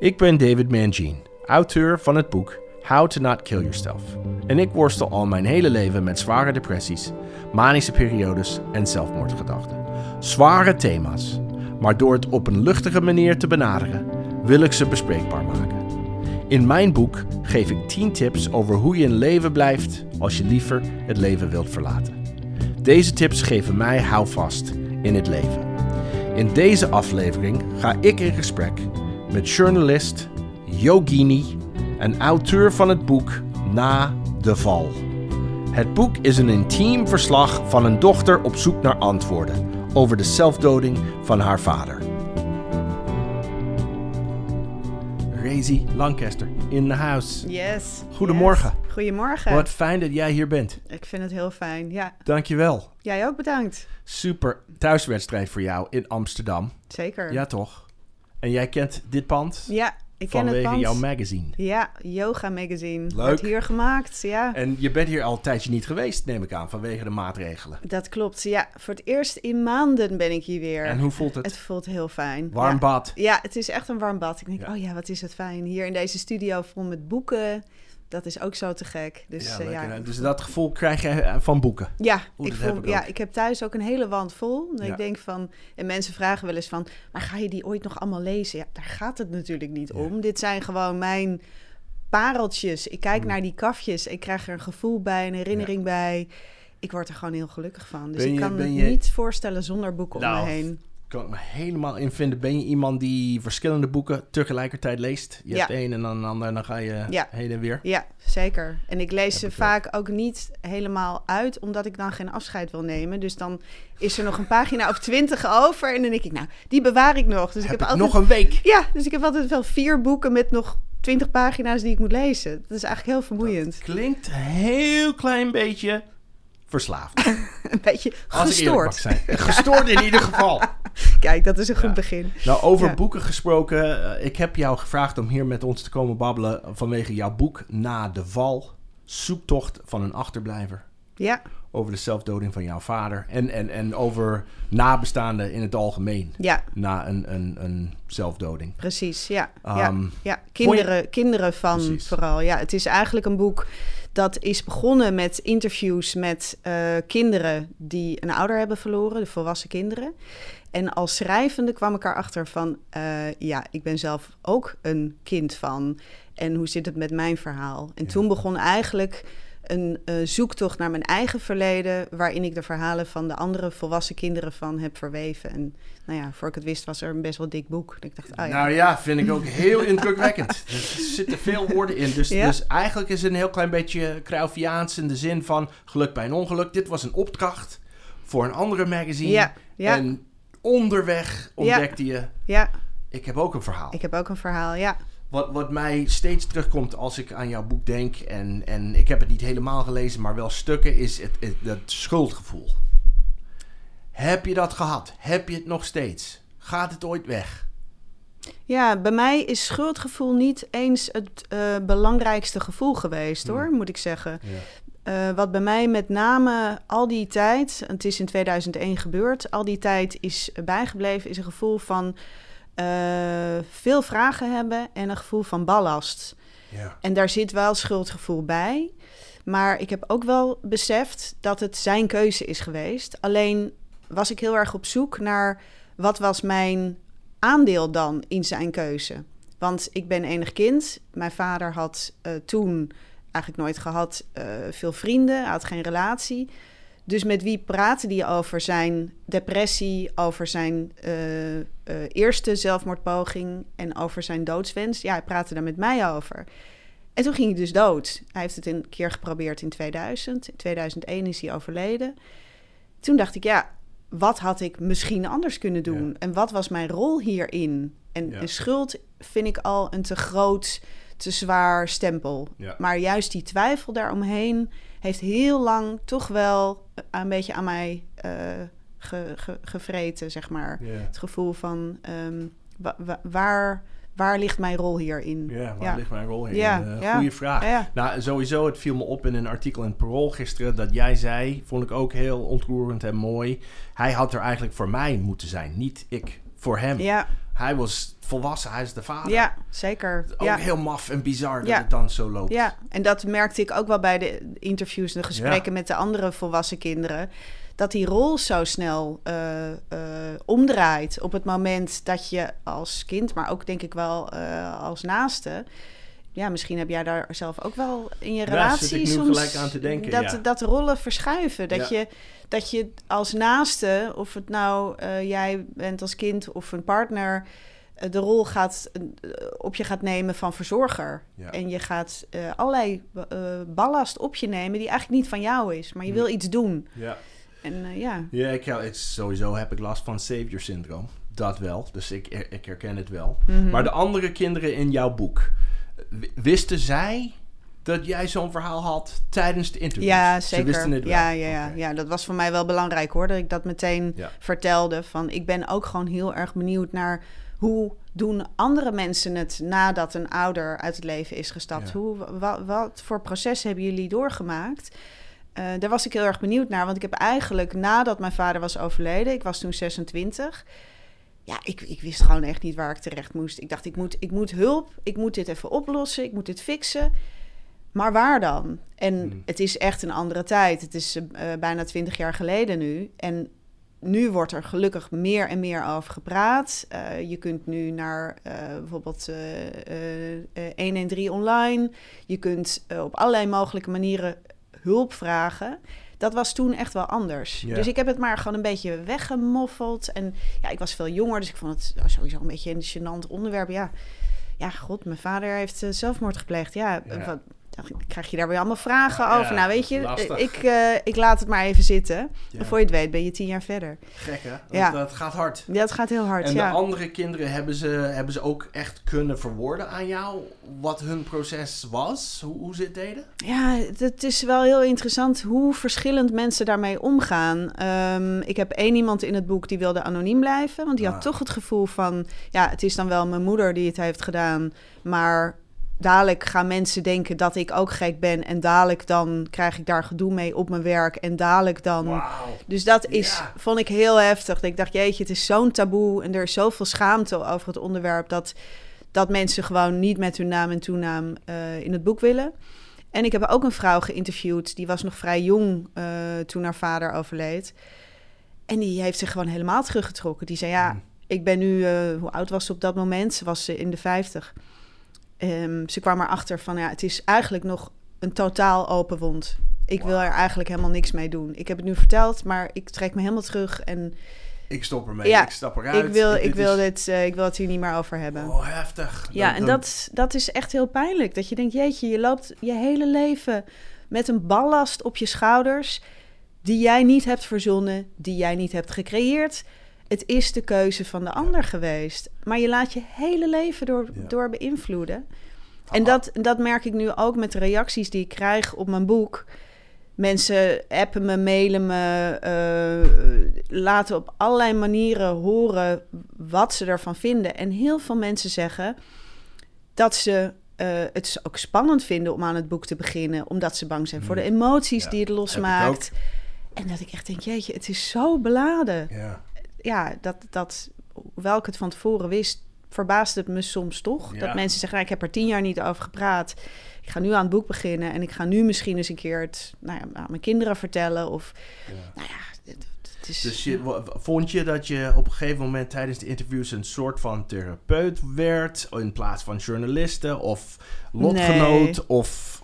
Ik ben David Mangine, auteur van het boek How to Not Kill Yourself. En ik worstel al mijn hele leven met zware depressies, manische periodes en zelfmoordgedachten. Zware thema's, maar door het op een luchtige manier te benaderen, wil ik ze bespreekbaar maken. In mijn boek geef ik 10 tips over hoe je in leven blijft als je liever het leven wilt verlaten. Deze tips geven mij houvast in het leven. In deze aflevering ga ik in gesprek met journalist, yogini en auteur van het boek Na de Val. Het boek is een intiem verslag van een dochter op zoek naar antwoorden over de zelfdoding van haar vader. Razy Lancaster in the house. Yes. Goedemorgen. yes. Goedemorgen. Wat fijn dat jij hier bent. Ik vind het heel fijn. Ja, Dankjewel. jij ook bedankt. Super thuiswedstrijd voor jou in Amsterdam. Zeker. Ja, toch? En jij kent dit pand Ja, ik ken het vanwege pand. jouw magazine. Ja, Yoga Magazine. Leuk. Wordt hier gemaakt. Ja, En je bent hier al een tijdje niet geweest, neem ik aan, vanwege de maatregelen. dat klopt. Ja, voor het eerst in maanden ben ik hier weer. En hoe voelt het? Het voelt heel fijn. Warm ja. bad. Ja, het is echt een warm bad. Ik denk, Ja. oh ja, wat is het fijn. Hier in deze studio vol met boeken. Dat is ook zo te gek. Dus ja, eh, ja, dus dat gevoel krijg je eh, van boeken. Ja, ik, heb ik ja ik heb thuis ook een hele wand vol. En Ja. Ik denk van, en mensen vragen wel eens van, maar ga je die ooit nog allemaal lezen? Ja, daar gaat het natuurlijk niet Ja. om. Dit zijn gewoon mijn pareltjes. Ik kijk Mm. naar die kafjes. Ik krijg er een gevoel bij, een herinnering bij. Ik word er gewoon heel gelukkig van. Dus ik kan je- niet voorstellen zonder boeken om Nou, me heen. Kan ik me helemaal in vinden. Ben je iemand die verschillende boeken tegelijkertijd leest? Je Ja. hebt één en dan een ander en dan ga je Ja. heen en weer. Ja, zeker. En ik lees Heb ze ook. vaak ook niet helemaal uit, omdat ik dan geen afscheid wil nemen. Dus dan is er nog een pagina of twintig over. En dan denk ik, nou, die bewaar ik nog. Dus ik heb heb ik altijd nog een week. Ja, dus ik heb altijd wel vier boeken met nog twintig pagina's die ik moet lezen. Dat is eigenlijk heel vermoeiend. Klinkt een heel klein beetje verslaafd. Een beetje gestoord. zijn. Gestoord in ieder geval. Kijk, dat is een Ja. goed begin. Nou, over Ja. boeken gesproken. eh, ik heb jou gevraagd om hier met ons te komen babbelen vanwege jouw boek Na de Val. Zoektocht van een achterblijver. Ja, Over de zelfdoding van jouw vader. En, en, en over nabestaanden in het algemeen. ja, Na een, een, een zelfdoding. precies. Ja, ja, Ehm, ja. Kinderen, kinderen van Precies. vooral. Ja, het is eigenlijk een boek dat is begonnen met interviews met eh, kinderen die een ouder hebben verloren, de volwassen kinderen. En als schrijvende kwam ik erachter van, eh, ja, ik ben zelf ook een kind van. En hoe zit het met mijn verhaal? En Ja. toen begon eigenlijk een eh, zoektocht naar mijn eigen verleden, waarin ik de verhalen van de andere volwassen kinderen van heb verweven. En nou ja, voor ik het wist was er een best wel dik boek. En ik dacht, oh ja, Nou ja, vind ik ook heel indrukwekkend. Er zitten veel woorden in. Dus, Ja. dus eigenlijk is het een heel klein beetje Cruyffiaans in de zin van geluk bij een ongeluk. Dit was een opdracht voor een andere magazine. ja, ja, En onderweg ontdekte je, ja, ik heb ook een verhaal. ik heb ook een verhaal, ja. Wat, wat mij steeds terugkomt als ik aan jouw boek denk, en, en ik heb het niet helemaal gelezen, maar wel stukken, is het, het, het schuldgevoel. Heb je dat gehad? Heb je het nog steeds? Gaat het ooit weg? Ja, bij mij is schuldgevoel niet eens het eh, belangrijkste gevoel geweest, Hmm. hoor, moet ik zeggen. Ja. Eh, wat bij mij met name al die tijd, het is in 2001 gebeurd, al die tijd is bijgebleven, is een gevoel van eh, veel vragen hebben en een gevoel van ballast. Ja. En daar zit wel schuldgevoel bij. Maar ik heb ook wel beseft dat het zijn keuze is geweest. Alleen was ik heel erg op zoek naar wat was mijn aandeel dan in zijn keuze. Want ik ben enig kind. Mijn vader had eh, toen eigenlijk nooit gehad eh, veel vrienden. Had geen relatie. Dus met wie praatte hij over zijn depressie, over zijn eh, eh, eerste zelfmoordpoging en over zijn doodswens? Ja, hij praatte daar met mij over. En toen ging hij dus dood. Hij heeft het een keer geprobeerd in 2000. In 2001 is hij overleden. Toen dacht ik, ja, wat had ik misschien anders kunnen doen? Ja. En wat was mijn rol hierin? En, Ja. en schuld vind ik al een te groot, te zwaar stempel. Ja. Maar juist die twijfel daaromheen heeft heel lang toch wel een beetje aan mij ge, ge- gevreten, zeg maar. Het gevoel van ehm, wa- wa- waar, waar ligt mijn rol hierin? Ja, waar Ja. ligt mijn rol in? Ja, Eh, ja. Goeie vraag. Nou, sowieso, het viel me op in een artikel in Parool gisteren dat jij zei, vond ik ook heel ontroerend en mooi. Hij had er eigenlijk voor mij moeten zijn, niet ik voor hem. Ja, Hij was volwassen, hij is de vader. ja zeker. Ook ja. heel maf en bizar dat Ja. het dan zo loopt. Ja, en dat merkte ik ook wel bij de interviews en de gesprekken met de andere volwassen kinderen. Dat die rol zo snel eh, eh, omdraait op het moment dat je als kind, maar ook denk ik wel eh, als naaste. Ja, misschien heb jij daar zelf ook wel in je relatie zit ik nu soms gelijk aan te denken, dat, dat rollen verschuiven. Dat, je, dat je als naaste, of het nou eh, jij bent als kind of een partner, eh, de rol gaat, eh, op je gaat nemen van verzorger. Ja. En je gaat allerlei ballast op je nemen die eigenlijk niet van jou is, maar je wil iets doen. Ja. En ja, Ja, ik, ja, sowieso heb ik last van savior syndroom. Dat wel, dus ik, ik herken het wel. Mhm. Maar de andere kinderen in jouw boek, wisten zij dat jij zo'n verhaal had tijdens de interviews? ja Ze zeker. wisten het wel? Ja, ja, ja, ja, dat was voor mij wel belangrijk hoor, dat ik dat meteen Ja. vertelde. Van, ik ben ook gewoon heel erg benieuwd naar hoe doen andere mensen het nadat een ouder uit het leven is gestapt. Ja. Hoe, wa- wat voor proces hebben jullie doorgemaakt? Eh, daar was ik heel erg benieuwd naar, want ik heb eigenlijk nadat mijn vader was overleden, ik was toen 26, ja, ik, ik wist gewoon echt niet waar ik terecht moest. Ik dacht, ik moet, ik moet hulp, ik moet dit even oplossen, ik moet dit fixen. Maar waar dan? En Hmm. het is echt een andere tijd. Het is eh, eh, bijna twintig jaar geleden nu. En nu wordt er gelukkig meer en meer over gepraat. Eh, je kunt nu naar eh, bijvoorbeeld eh eh, eh, 113 online. Je kunt op allerlei mogelijke manieren hulp vragen. Dat was toen echt wel anders. Ja. Dus ik heb het maar gewoon een beetje weggemoffeld. En ja, ik was veel jonger, dus ik vond het sowieso een beetje een gênant onderwerp. Ja, ja god, mijn vader heeft zelfmoord gepleegd. Ja, Ja. wat, dan krijg je daar weer allemaal vragen Ja, over. Nou, weet je, lastig. ik, eh, ik laat het maar even zitten. Ja. En voor je het weet ben je tien jaar verder. Gek hè? Dat, Ja. dat gaat hard. Ja, het gaat heel hard, En ja. de andere kinderen, hebben ze, hebben ze ook echt kunnen verwoorden aan jou wat hun proces was? Hoe, hoe ze het deden? Ja, het- het is wel heel interessant hoe verschillend mensen daarmee omgaan. Ehm, ik heb één iemand in het boek die wilde anoniem blijven. Want die had Ah. toch het gevoel van... ja, het is dan wel mijn moeder die het heeft gedaan... maar dadelijk gaan mensen denken dat ik ook gek ben... en dadelijk dan krijg ik daar gedoe mee op mijn werk... en dadelijk dan... Dus dat is, vond ik heel heftig. Ik dacht, jeetje, het is zo'n taboe en er is zoveel schaamte over het onderwerp dat, dat mensen gewoon niet met hun naam en toenaam eh, in het boek willen. En ik heb ook een vrouw geïnterviewd, die was nog vrij jong eh, toen haar vader overleed. En die heeft zich gewoon helemaal teruggetrokken. Die zei, ja, Hmm. ik ben nu, eh, hoe oud was ze op dat moment? Ze was in de 50. Ehm, ze kwam erachter van, ja, het is eigenlijk nog een totaal open wond. Ik wil er eigenlijk helemaal niks mee doen. Ik heb het nu verteld, maar ik trek me helemaal terug en Ik stop ermee, Ja, ik stap eruit. ik wil, Dit ik, wil is- dit, eh, ik wil het hier niet meer over hebben. Oh, heftig. ja, en dat, dat is echt heel pijnlijk. Dat je denkt, jeetje, je loopt je hele leven met een ballast op je schouders... die jij niet hebt verzonnen, die jij niet hebt gecreëerd. Het is de keuze van de ander geweest. Maar je laat je hele leven door, door beïnvloeden. En dat, dat merk ik nu ook met de reacties die ik krijg op mijn boek. Mensen appen me, mailen me, eh, laten op allerlei manieren horen wat ze ervan vinden. En heel veel mensen zeggen dat ze eh, het ook spannend vinden om aan het boek te beginnen, omdat ze bang zijn voor de emoties Ja, die het losmaakt. En dat ik echt denk, jeetje, het is zo beladen. Ja. Ja, dat, dat, hoewel ik het van tevoren wist, verbaasde het me soms toch. Ja. Dat mensen zeggen, nou, ik heb er tien jaar niet over gepraat. Ik ga nu aan het boek beginnen en ik ga nu misschien eens een keer het nou ja, aan mijn kinderen vertellen. Of, Ja. nou ja, het, het is... Dus je, vond je dat je op een gegeven moment tijdens de interviews een soort van therapeut werd in plaats van journaliste of lotgenoot Nee. of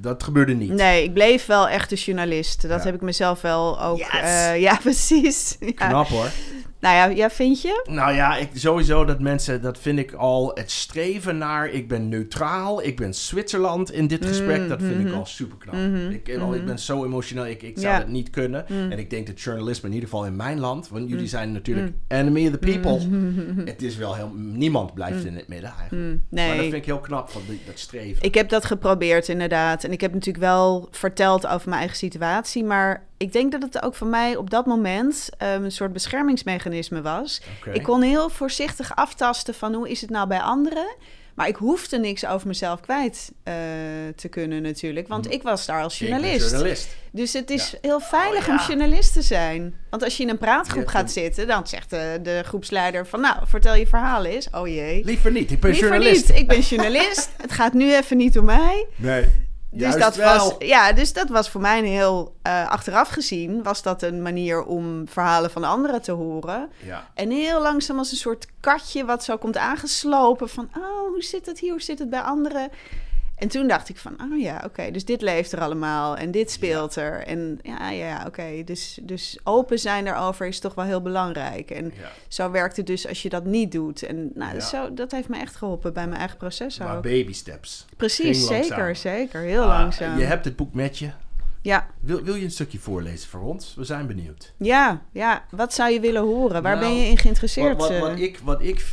dat gebeurde niet? Nee, ik bleef wel echt de journalist. Dat Ja. heb ik mezelf wel ook... Yes. eh, ja, precies. Ja. Knap hoor. Nou ja, ja, vind je? Nou ja, ik, sowieso dat mensen, dat vind ik al het streven naar, ik ben neutraal, ik ben Zwitserland in dit gesprek, dat vind ik al super knap. ik, ik, ik ben zo emotioneel, ik, ik zou Ja. dat niet kunnen. En ik denk dat journalisme, in ieder geval in mijn land, want jullie zijn natuurlijk enemy of the people. Het is wel heel, niemand blijft in het midden eigenlijk. Maar dat Nee. vind ik heel knap, van die, dat streven. Ik heb dat geprobeerd, inderdaad. En ik heb natuurlijk wel verteld over mijn eigen situatie. Maar ik denk dat het ook voor mij op dat moment ehm, een soort beschermingsmechanisme was. Ik kon heel voorzichtig aftasten van hoe is het nou bij anderen. Maar ik hoefde niks over mezelf kwijt eh, te kunnen natuurlijk. Want Mm. ik was daar als journalist. journalist. Dus het is Ja. heel veilig Oh, ja. om journalist te zijn. Want als je in een praatgroep gaat zitten... dan zegt de, de groepsleider van... nou, vertel je verhaal eens. Oh jee. Liever niet, ik ben Liever journalist. niet. Ik ben journalist. het gaat nu even niet om mij. Nee, Dus dat, wel. was, ja, dus dat was voor mij een heel... eh, achteraf gezien was dat een manier om verhalen van anderen te horen. Ja. En heel langzaam als een soort katje wat zo komt aangeslopen van... oh, hoe zit het hier, hoe zit het bij anderen? En toen dacht ik van, oh ja, oké, dus dit leeft er allemaal en dit speelt er. En ja, ja, oké, dus, dus open zijn daarover is toch wel heel belangrijk. En Ja. zo werkt het dus als je dat niet doet. En nou, Ja. zo, dat heeft me echt geholpen bij mijn eigen proces Maar ook. baby steps. Precies, zeker, zeker. Heel langzaam. Je hebt het boek met je. Ja, Wil, wil je een stukje voorlezen voor ons? We zijn benieuwd. ja, ja. Wat zou je willen horen? Waar Nou, ben je in geïnteresseerd? Wat, wat, eh? wat ik, wat ik,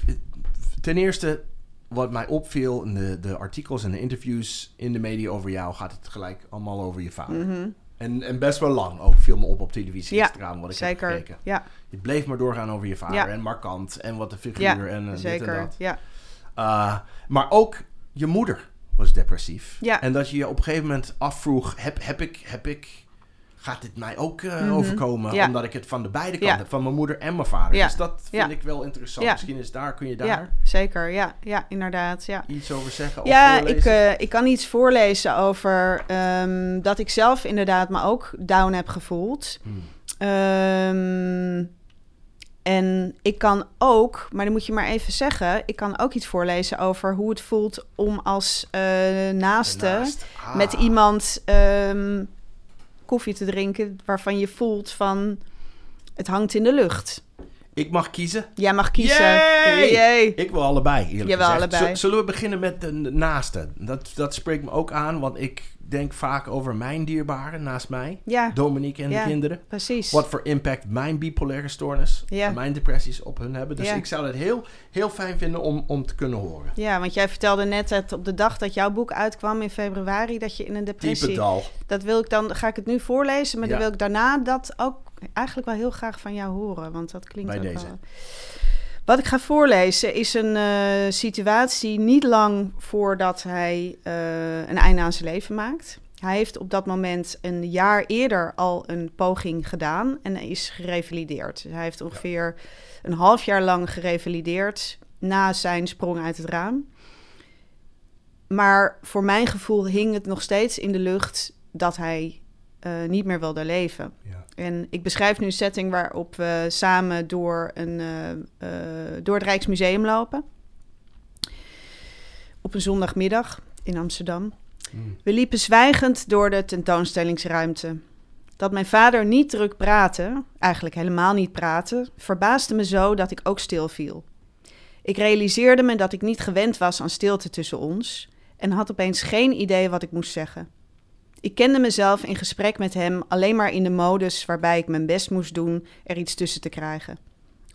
ten eerste, wat mij opviel in de, de artikels en de interviews in de media over jou, gaat het gelijk allemaal over je vader. Mhm. En, en best wel lang ook, viel me op op televisie Ja, Instagram, wat ik heb Zeker, gekeken. ja, Je bleef maar doorgaan over je vader Ja. en markant en wat de figuur en eh, dit en zeker. dat. Ja. Uh, maar ook je moeder was depressief. Ja. En dat je je op een gegeven moment afvroeg, heb, heb, ik, heb ik, gaat dit mij ook eh, Mhm. overkomen? Ja. Omdat ik het van de beide kanten, van mijn moeder en mijn vader. Ja. Dus dat vind ik wel interessant. Misschien is daar, kun je daar ja, zeker. Ja, ja inderdaad. Ja. iets over zeggen of Ja, ik, eh, ik kan iets voorlezen over ehm, dat ik zelf inderdaad me ook down heb gevoeld. Hmm. Ehm, en ik kan ook, maar dan moet je maar even zeggen, ik kan ook iets voorlezen over hoe het voelt om als eh, naaste. Ah. met iemand ehm, koffie te drinken waarvan je voelt van het hangt in de lucht. Ik mag kiezen. Jij mag kiezen. Yay! Yay. Ik wil allebei, eerlijk Jawel, gezegd. allebei. Zullen we beginnen met de naaste? Dat, dat spreekt me ook aan, want ik denk vaak over mijn dierbaren naast mij. Ja, Dominique en Ja. de kinderen. precies. Wat voor impact mijn bipolaire stoornis Ja. en mijn depressies op hun hebben. Dus ik zou het heel, heel fijn vinden om, om te kunnen horen. Ja, want jij vertelde net dat op de dag dat jouw boek uitkwam in februari, dat je in een depressie. Diependal. Dat wil ik dan, ga ik het nu voorlezen, maar dan wil ik daarna dat ook eigenlijk wel heel graag van jou horen, want dat klinkt Bij ook deze. wel. Wat ik ga voorlezen is een eh, situatie niet lang voordat hij eh, een einde aan zijn leven maakt. Hij heeft op dat moment een jaar eerder al een poging gedaan en is gerevalideerd. Hij heeft ongeveer een half jaar lang gerevalideerd na zijn sprong uit het raam. Maar voor mijn gevoel hing het nog steeds in de lucht dat hij eh, niet meer wilde leven. Ja. En ik beschrijf nu een setting waarop we samen door, een, eh, eh, door het Rijksmuseum lopen. Op een zondagmiddag in Amsterdam. Mm. We liepen zwijgend door de tentoonstellingsruimte. Dat mijn vader niet druk praatte, eigenlijk helemaal niet praatte, verbaasde me zo dat ik ook stil viel. Ik realiseerde me dat ik niet gewend was aan stilte tussen ons en had opeens geen idee wat ik moest zeggen. Ik kende mezelf in gesprek met hem alleen maar in de modus waarbij ik mijn best moest doen er iets tussen te krijgen.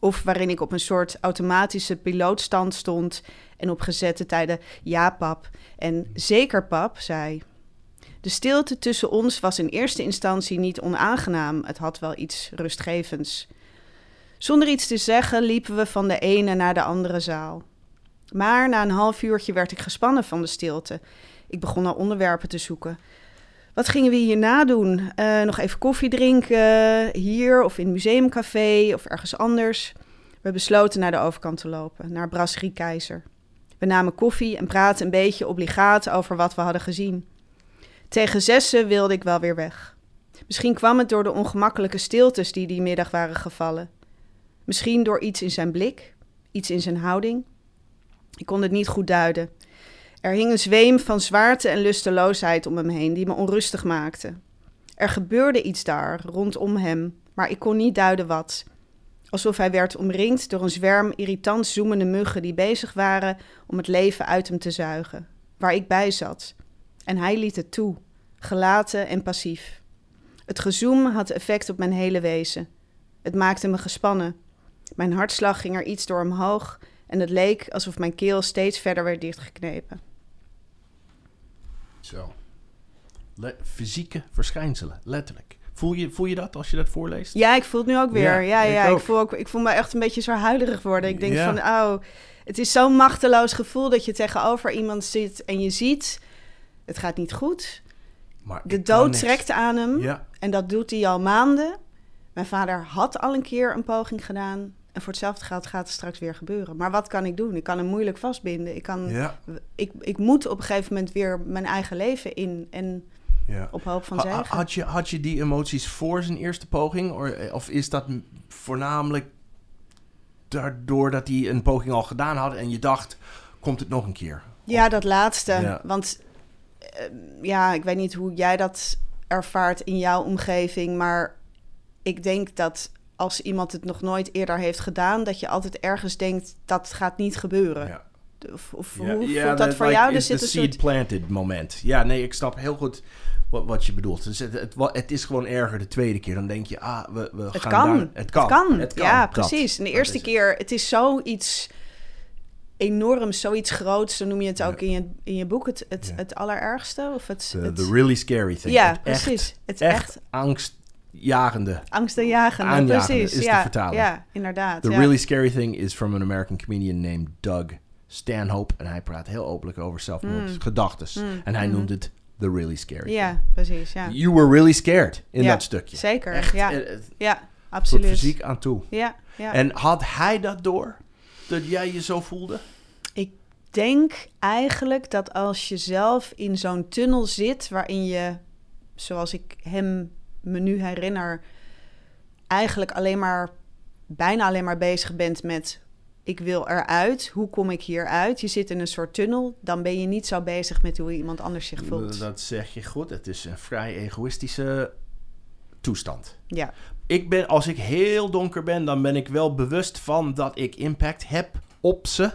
Of waarin ik op een soort automatische pilootstand stond en op gezette tijden ja pap en zeker pap zei. De stilte tussen ons was in eerste instantie niet onaangenaam, het had wel iets rustgevends. Zonder iets te zeggen liepen we van de ene naar de andere zaal. Maar na een half uurtje werd ik gespannen van de stilte. Ik begon naar onderwerpen te zoeken. Wat gingen we hierna doen? Eh, nog even koffie drinken, hier of in het museumcafé of ergens anders. We besloten naar de overkant te lopen, naar Brasserie Keizer. We namen koffie en praatten een beetje obligaat over wat we hadden gezien. Tegen zessen wilde ik wel weer weg. Misschien kwam het door de ongemakkelijke stiltes die die middag waren gevallen. Misschien door iets in zijn blik, iets in zijn houding. Ik kon het niet goed duiden. Er hing een zweem van zwaarte en lusteloosheid om hem heen die me onrustig maakte. Er gebeurde iets daar, rondom hem, maar ik kon niet duiden wat. Alsof hij werd omringd door een zwerm irritant zoemende muggen die bezig waren om het leven uit hem te zuigen, waar ik bij zat. En hij liet het toe, gelaten en passief. Het gezoem had effect op mijn hele wezen. Het maakte me gespannen. Mijn hartslag ging er iets door omhoog en het leek alsof mijn keel steeds verder werd dichtgeknepen. Zo. Le- fysieke verschijnselen, letterlijk. Voel je, voel je dat als je dat voorleest? Ja, ik voel het nu ook weer. Ja, Ja, ja, ik voel ook, ik voel me echt een beetje zo huilerig worden. Ik denk Ja. van, oh, het is zo'n machteloos gevoel dat je tegenover iemand zit en je ziet, het gaat niet goed. Maar De dood trekt aan hem Ja, en dat doet hij al maanden. Mijn vader had al een keer een poging gedaan en voor hetzelfde geld gaat het straks weer gebeuren. Maar wat kan ik doen? Ik kan hem moeilijk vastbinden. Ik, kan, ja, ik, ik moet op een gegeven moment weer mijn eigen leven in en ja. op hoop van ha- zegen. Had je, had je die emoties voor zijn eerste poging? Of, of is dat voornamelijk daardoor dat hij een poging al gedaan had en je dacht, komt het nog een keer? Ja, dat laatste. Ja. Want eh, ja, ik weet niet hoe jij dat ervaart in jouw omgeving, maar ik denk dat als iemand het nog nooit eerder heeft gedaan, dat je altijd ergens denkt dat gaat niet gebeuren. Ja. Of, of Ja, hoe ja, voelt dat voor like, jou? Er is zit een seed soort... planted moment. Ja, nee, ik snap heel goed wat, wat je bedoelt. Dus het, het, het is gewoon erger de tweede keer. Dan denk je, ah, we, we Het gaan kan. daar- het kan. Het kan. Het kan. Ja, Dat. precies. En de eerste keer, het is zoiets enorms, zoiets groots. Zo noem je het ook in je, in je boek, het, het, allerergste. Of het, The, really scary thing. ja, precies. Het echt, echt angstjagende. angstaanjagende, Aanjagende precies. is ja, vertalen. Ja, inderdaad. The ja. really scary thing is from an American comedian named Doug Stanhope. En hij praat heel openlijk over zelfmoord, Mm. Mm, En hij mhm. noemt het the really scary Ja, precies. Ja. You were really scared in Ja, dat stukje. zeker. Echt, ja, eh, het ja, tot absoluut. fysiek aan toe. Ja, ja. En had hij dat door? Dat jij je zo voelde? Ik denk eigenlijk dat als je zelf in zo'n tunnel zit waarin je, zoals ik hem me nu herinner, eigenlijk alleen maar, bijna alleen maar bezig bent met ik wil eruit, hoe kom ik hier uit? Je zit in een soort tunnel, dan ben je niet zo bezig met hoe iemand anders zich voelt. Dat zeg je goed. Het is een vrij egoïstische toestand. Ja, Ik ben, als ik heel donker ben, dan ben ik wel bewust van dat ik impact heb op ze.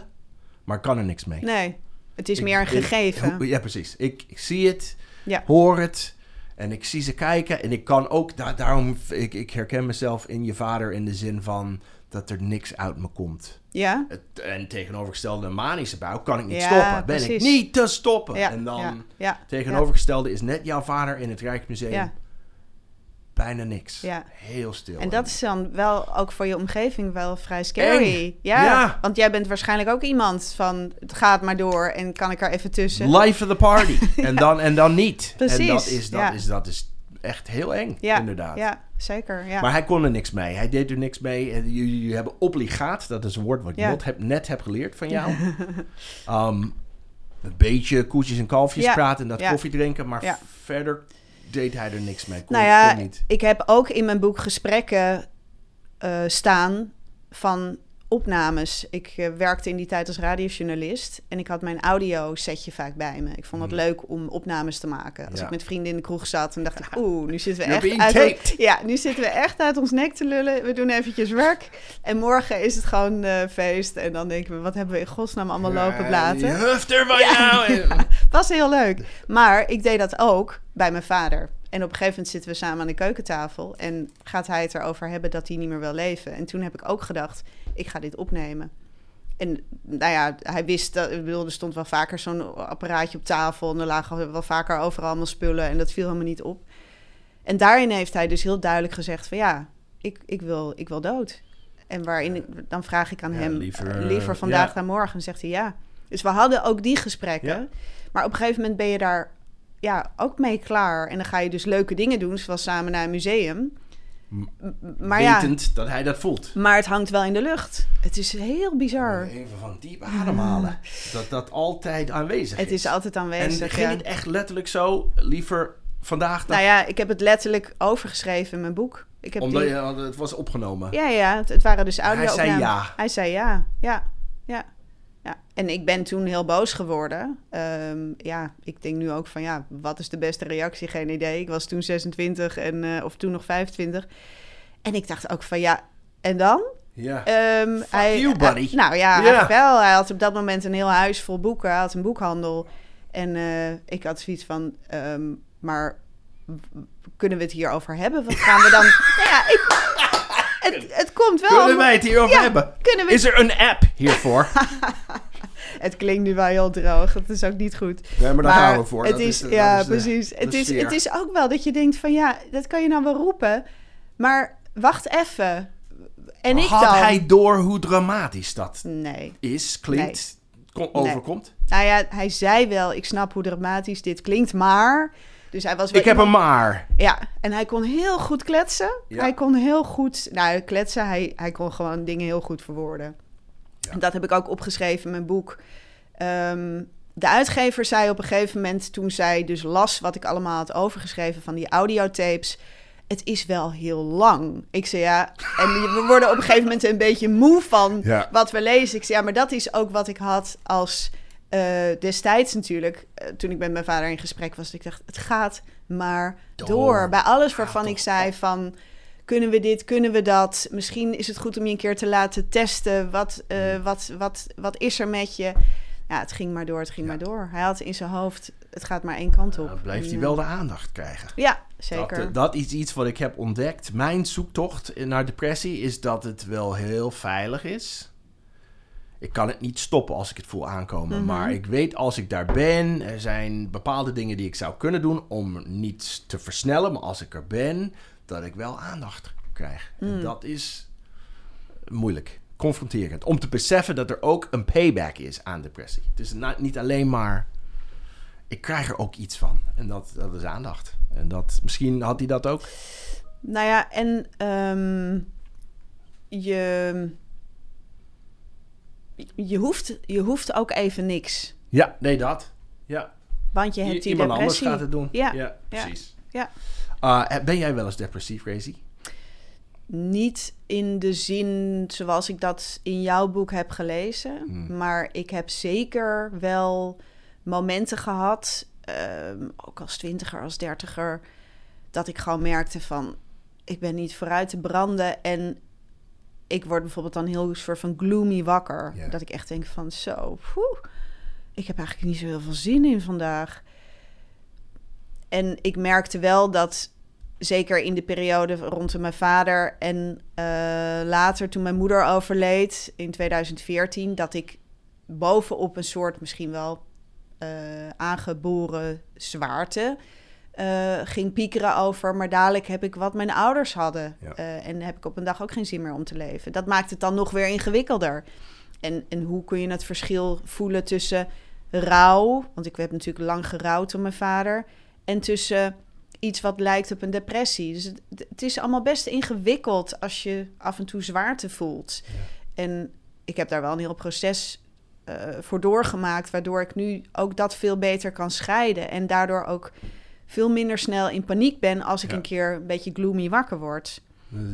Maar kan er niks mee. nee, het is Ik- meer een ik- gegeven. ja, precies. Ik, ik zie het, Ja. hoor het en ik zie ze kijken. En ik kan ook, da- daarom, ik, ik herken mezelf in je vader in de zin van dat er niks uit me komt. Ja, Het, en tegenovergestelde manische bui kan ik niet Ja, stoppen. Ben ik niet te stoppen. ja, en dan ja, tegenovergestelde is net jouw vader in het Rijksmuseum. Bijna niks. Ja. Heel stil. En dat is dan wel ook voor je omgeving wel vrij scary. Ja, Ja. want jij bent waarschijnlijk ook iemand van het gaat maar door en kan ik er even tussen. Life of the party. en, dan, en dan niet. En Precies, dat is, dat, is, dat is echt heel eng, ja, inderdaad. Ja, zeker. Ja. Maar hij kon er niks mee. Hij deed er niks mee. En Jullie hebben obligaat, dat is een woord wat ik net heb, net heb geleerd van jou. Ehm, een beetje koetjes en kalfjes praten en dat koffie drinken. Maar verder deed hij er niks mee. Kon, nou ja, ik heb ook in mijn boek gesprekken eh, staan van opnames. Ik eh, werkte in die tijd als radiojournalist en ik had mijn audio-setje vaak bij me. Ik vond het Mhm. leuk om opnames te maken. Als Ja. ik met vrienden in de kroeg zat, dan dacht ik, oeh, nu zitten we echt uit taped. Ja, nu zitten we echt uit ons nek te lullen. We doen eventjes werk. En morgen is het gewoon eh, feest. En dan denken we, wat hebben we in godsnaam allemaal lopen blaten? Die huft er van Ja. jou. Was heel leuk. Maar ik deed dat ook bij mijn vader. En op een gegeven moment zitten we samen aan de keukentafel. En gaat hij het erover hebben dat hij niet meer wil leven. En toen heb ik ook gedacht, ik ga dit opnemen. En nou ja, hij wist dat, ik bedoel, er stond wel vaker zo'n apparaatje op tafel. En er lagen wel vaker overal allemaal spullen. En dat viel helemaal niet op. En daarin heeft hij dus heel duidelijk gezegd van ja, ik, ik, wil, ik wil dood. En waarin ik, dan vraag ik aan Ja, hem, liever, eh, liever eh, vandaag ja. dan morgen. zegt hij ja. Dus we hadden ook die gesprekken. Ja. Maar op een gegeven moment ben je daar ja, ook mee klaar. En dan ga je dus leuke dingen doen, zoals samen naar een museum. Maar ja, Wetend dat hij dat voelt. maar het hangt wel in de lucht. Het is heel bizar. Even van diep ademhalen. Dat dat altijd aanwezig Het is altijd En aanwezig. ging ja. het echt letterlijk zo? Liever vandaag dan... Nou ja, ik heb het letterlijk overgeschreven in mijn boek. Ik heb omdat die... je, het was opgenomen. Ja, ja, het, het waren dus Hij audio zei ja. Hij zei ja, ja, ja, ja. En ik ben toen heel boos geworden. Ehm, ja, ik denk nu ook van ja, wat is de beste reactie? Geen idee. Ik was toen 26 en, eh, of toen nog 25. En ik dacht ook van ja, en dan? Ja. You, buddy. eh, nou ja, eigenlijk wel. Hij had op dat moment een heel huis vol boeken. Hij had een boekhandel. En eh, ik had zoiets van, ehm, maar kunnen we het hierover hebben? Wat gaan we dan... nou ja, ik, het komt wel... Kunnen wij het hierover Ja, hebben? kunnen we Is er een app hiervoor? het klinkt nu wel heel droog. Het is ook niet goed. Nee, maar daar gaan we voor. Het Dat is, dat ja, is de- precies. de Het is, sfeer. het is ook wel dat je denkt van ja, dat kan je nou wel roepen. Maar wacht even. En ik Had dan? hij door hoe dramatisch dat Nee. is, klinkt, overkomt? Nou ja, hij zei wel, ik snap hoe dramatisch dit klinkt, maar... Dus hij was Ik heb iemand- een maar. Ja, en hij kon heel goed kletsen. Ja. Hij kon heel goed... Nou, kletsen, hij, hij kon gewoon dingen heel goed verwoorden. Ja. En Dat heb ik ook opgeschreven in mijn boek. Ehm, de uitgever zei op een gegeven moment, toen zij dus las wat ik allemaal had overgeschreven van die audiotapes... Het is wel heel lang. Ik zei ja, en we worden op een gegeven moment een beetje moe van Ja. wat we lezen. Ik zei ja, maar dat is ook wat ik had als eh, destijds natuurlijk, eh, toen ik met mijn vader in gesprek was. Ik dacht, het gaat maar door. Door. Bij alles waarvan ik zei van, kunnen we dit, kunnen we dat? Misschien is het goed om je een keer te laten testen. Wat, eh, wat, wat, wat is er met je? Ja, het ging maar door, het ging Ja. maar door. Hij had in zijn hoofd, het gaat maar één kant op. Dan blijft En, hij wel de aandacht krijgen. Ja, zeker. Dat, dat is iets wat ik heb ontdekt. Mijn zoektocht naar depressie is dat het wel heel veilig is. Ik kan het niet stoppen als ik het voel aankomen. Mhm. Maar ik weet als ik daar ben, er zijn bepaalde dingen die ik zou kunnen doen om niet te versnellen. Maar als ik er ben, dat ik wel aandacht krijg. Mm. En dat is moeilijk, confronterend. Om te beseffen dat er ook een payback is aan depressie. Het is niet alleen maar ik krijg er ook iets van. En dat, dat is aandacht. En dat, misschien had hij dat ook. Nou ja, en ehm, je, je, hoeft, je hoeft ook even niks. Ja, nee, dat. Ja. Want je hebt die Iemand anders depressie. gaat het doen. Ja, ja precies. ja. Uh, ben jij wel eens depressief, Razy? Niet in de zin zoals ik dat in jouw boek heb gelezen. Hmm. Maar ik heb zeker wel momenten gehad, ehm, ook als twintiger, als dertiger, dat ik gewoon merkte van, ik ben niet vooruit te branden. En ik word bijvoorbeeld dan heel soort van gloomy wakker. Dat ik echt denk van, zo, poeh, ik heb eigenlijk niet zo heel veel zin in vandaag. En ik merkte wel dat, zeker in de periode rondom mijn vader en eh, later toen mijn moeder overleed in 2014, dat ik bovenop een soort misschien wel eh, aangeboren zwaarte eh, ging piekeren over, maar dadelijk heb ik wat mijn ouders hadden. Ja. Eh, en heb ik op een dag ook geen zin meer om te leven. Dat maakt het dan nog weer ingewikkelder. En, en hoe kun je het verschil voelen tussen rouw, want ik heb natuurlijk lang gerouwd om mijn vader, en tussen iets wat lijkt op een depressie. Dus het, het is allemaal best ingewikkeld als je af en toe zwaarte voelt. En ik heb daar wel een heel proces eh, voor doorgemaakt, waardoor ik nu ook dat veel beter kan scheiden en daardoor ook veel minder snel in paniek ben als ik Ja. een keer een beetje gloomy wakker word.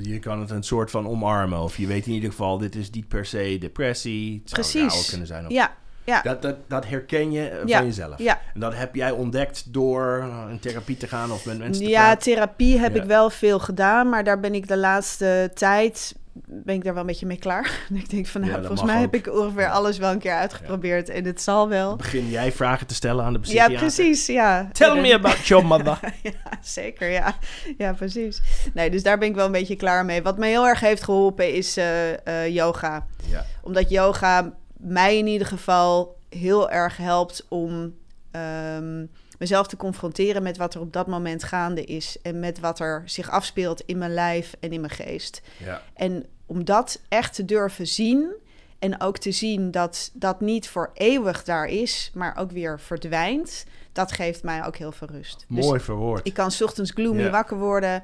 Je kan het een soort van omarmen. Of je weet in ieder geval, dit is niet per se depressie. Het zou Precies. kunnen zijn. Of... Ja, ja, Dat, dat, dat herken je eh, Ja, van jezelf. ja. En dat heb jij ontdekt door uh, in therapie te gaan of met mensen te Ja, praten? therapie heb ik wel veel gedaan, maar daar ben ik de laatste tijd ben ik daar wel een beetje mee klaar. ik denk van, nou, Ja, volgens mij ook. heb ik ongeveer alles wel een keer uitgeprobeerd en het zal wel. Begin jij vragen te stellen aan de Ja, psychiater? precies, ja. Tell me about your mother. ja, zeker, ja. Ja, precies. Nee, dus daar ben ik wel een beetje klaar mee. Wat me heel erg heeft geholpen is eh, eh, yoga. ja. Omdat yoga mij in ieder geval heel erg helpt om ehm, mezelf te confronteren met wat er op dat moment gaande is. En met wat er zich afspeelt in mijn lijf en in mijn geest. Ja. En om dat echt te durven zien. En ook te zien dat dat niet voor eeuwig daar is, maar ook weer verdwijnt. Dat geeft mij ook heel veel rust. Dus Mooi verwoord. ik kan 's ochtends gloomy Ja. wakker worden.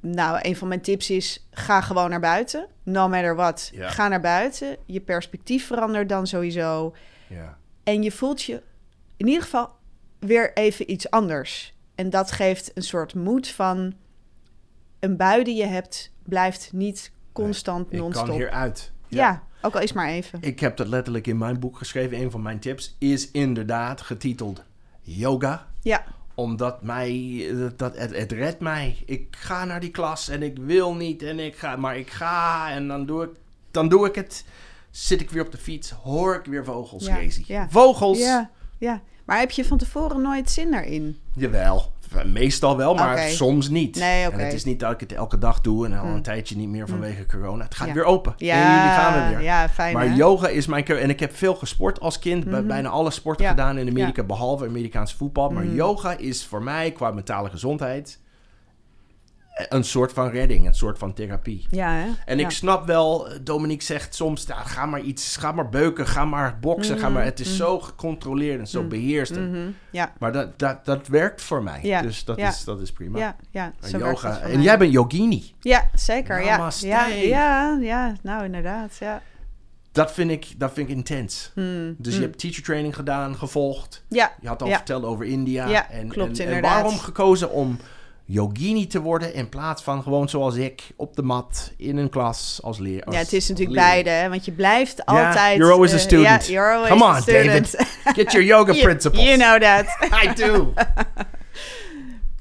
Nou, een van mijn tips is: ga gewoon naar buiten. No matter what. Ja. Ga naar buiten. Je perspectief verandert dan sowieso. Ja. En je voelt je in ieder geval weer even iets anders. En dat geeft een soort moed van een bui die je hebt, blijft niet constant Ik non-stop. kan hieruit. ja. ook al is maar even. Ik heb dat letterlijk in mijn boek geschreven. Een van mijn tips is inderdaad getiteld yoga. Ja, Omdat mij, dat, het, het redt mij. Ik ga naar die klas en ik wil niet en ik ga, maar ik ga en dan doe ik, dan doe ik het. Zit ik weer op de fiets, hoor ik weer vogels, Ja, ja. Vogels! ja, ja. Maar heb je van tevoren nooit zin erin? Jawel, Meestal wel, maar soms niet. Nee. En het is niet dat ik het elke dag doe en al een tijdje niet meer vanwege corona. Het gaat Ja. weer open. Ja, en jullie gaan we weer. ja, fijn maar hè? yoga is mijn keuze. En ik heb veel gesport als kind. bij Bijna alle sporten Ja. gedaan in Amerika, behalve Amerikaans voetbal. Mhm. Maar yoga is voor mij, qua mentale gezondheid, een soort van redding. Een soort van therapie. Ja, hè? En ja. ik snap wel, Dominique zegt soms, ga maar iets, ga maar beuken, ga maar boksen, ga maar. Het is zo gecontroleerd en zo beheerst. Mhm, Ja, Maar dat, dat, dat werkt voor mij. Ja, Dus dat, ja. is, dat is prima. ja, ja. En Zo yoga. En jij bent yogini. Ja, zeker. Ja. Namaste. Ja, ja, ja, nou inderdaad. Ja. Dat vind ik, dat vind ik intens. Hmm, Dus hmm. je hebt teacher training gedaan, gevolgd. Ja, Je had al Ja. verteld over India. Ja, en, klopt, en, en waarom gekozen om yogini te worden in plaats van gewoon zoals ik op de mat in een klas als leer? als- ja, het is natuurlijk beide, hè, want je blijft altijd... you're always a eh, student. ja, you're always Come on, student. Get your yoga You- principles. You know that. I do.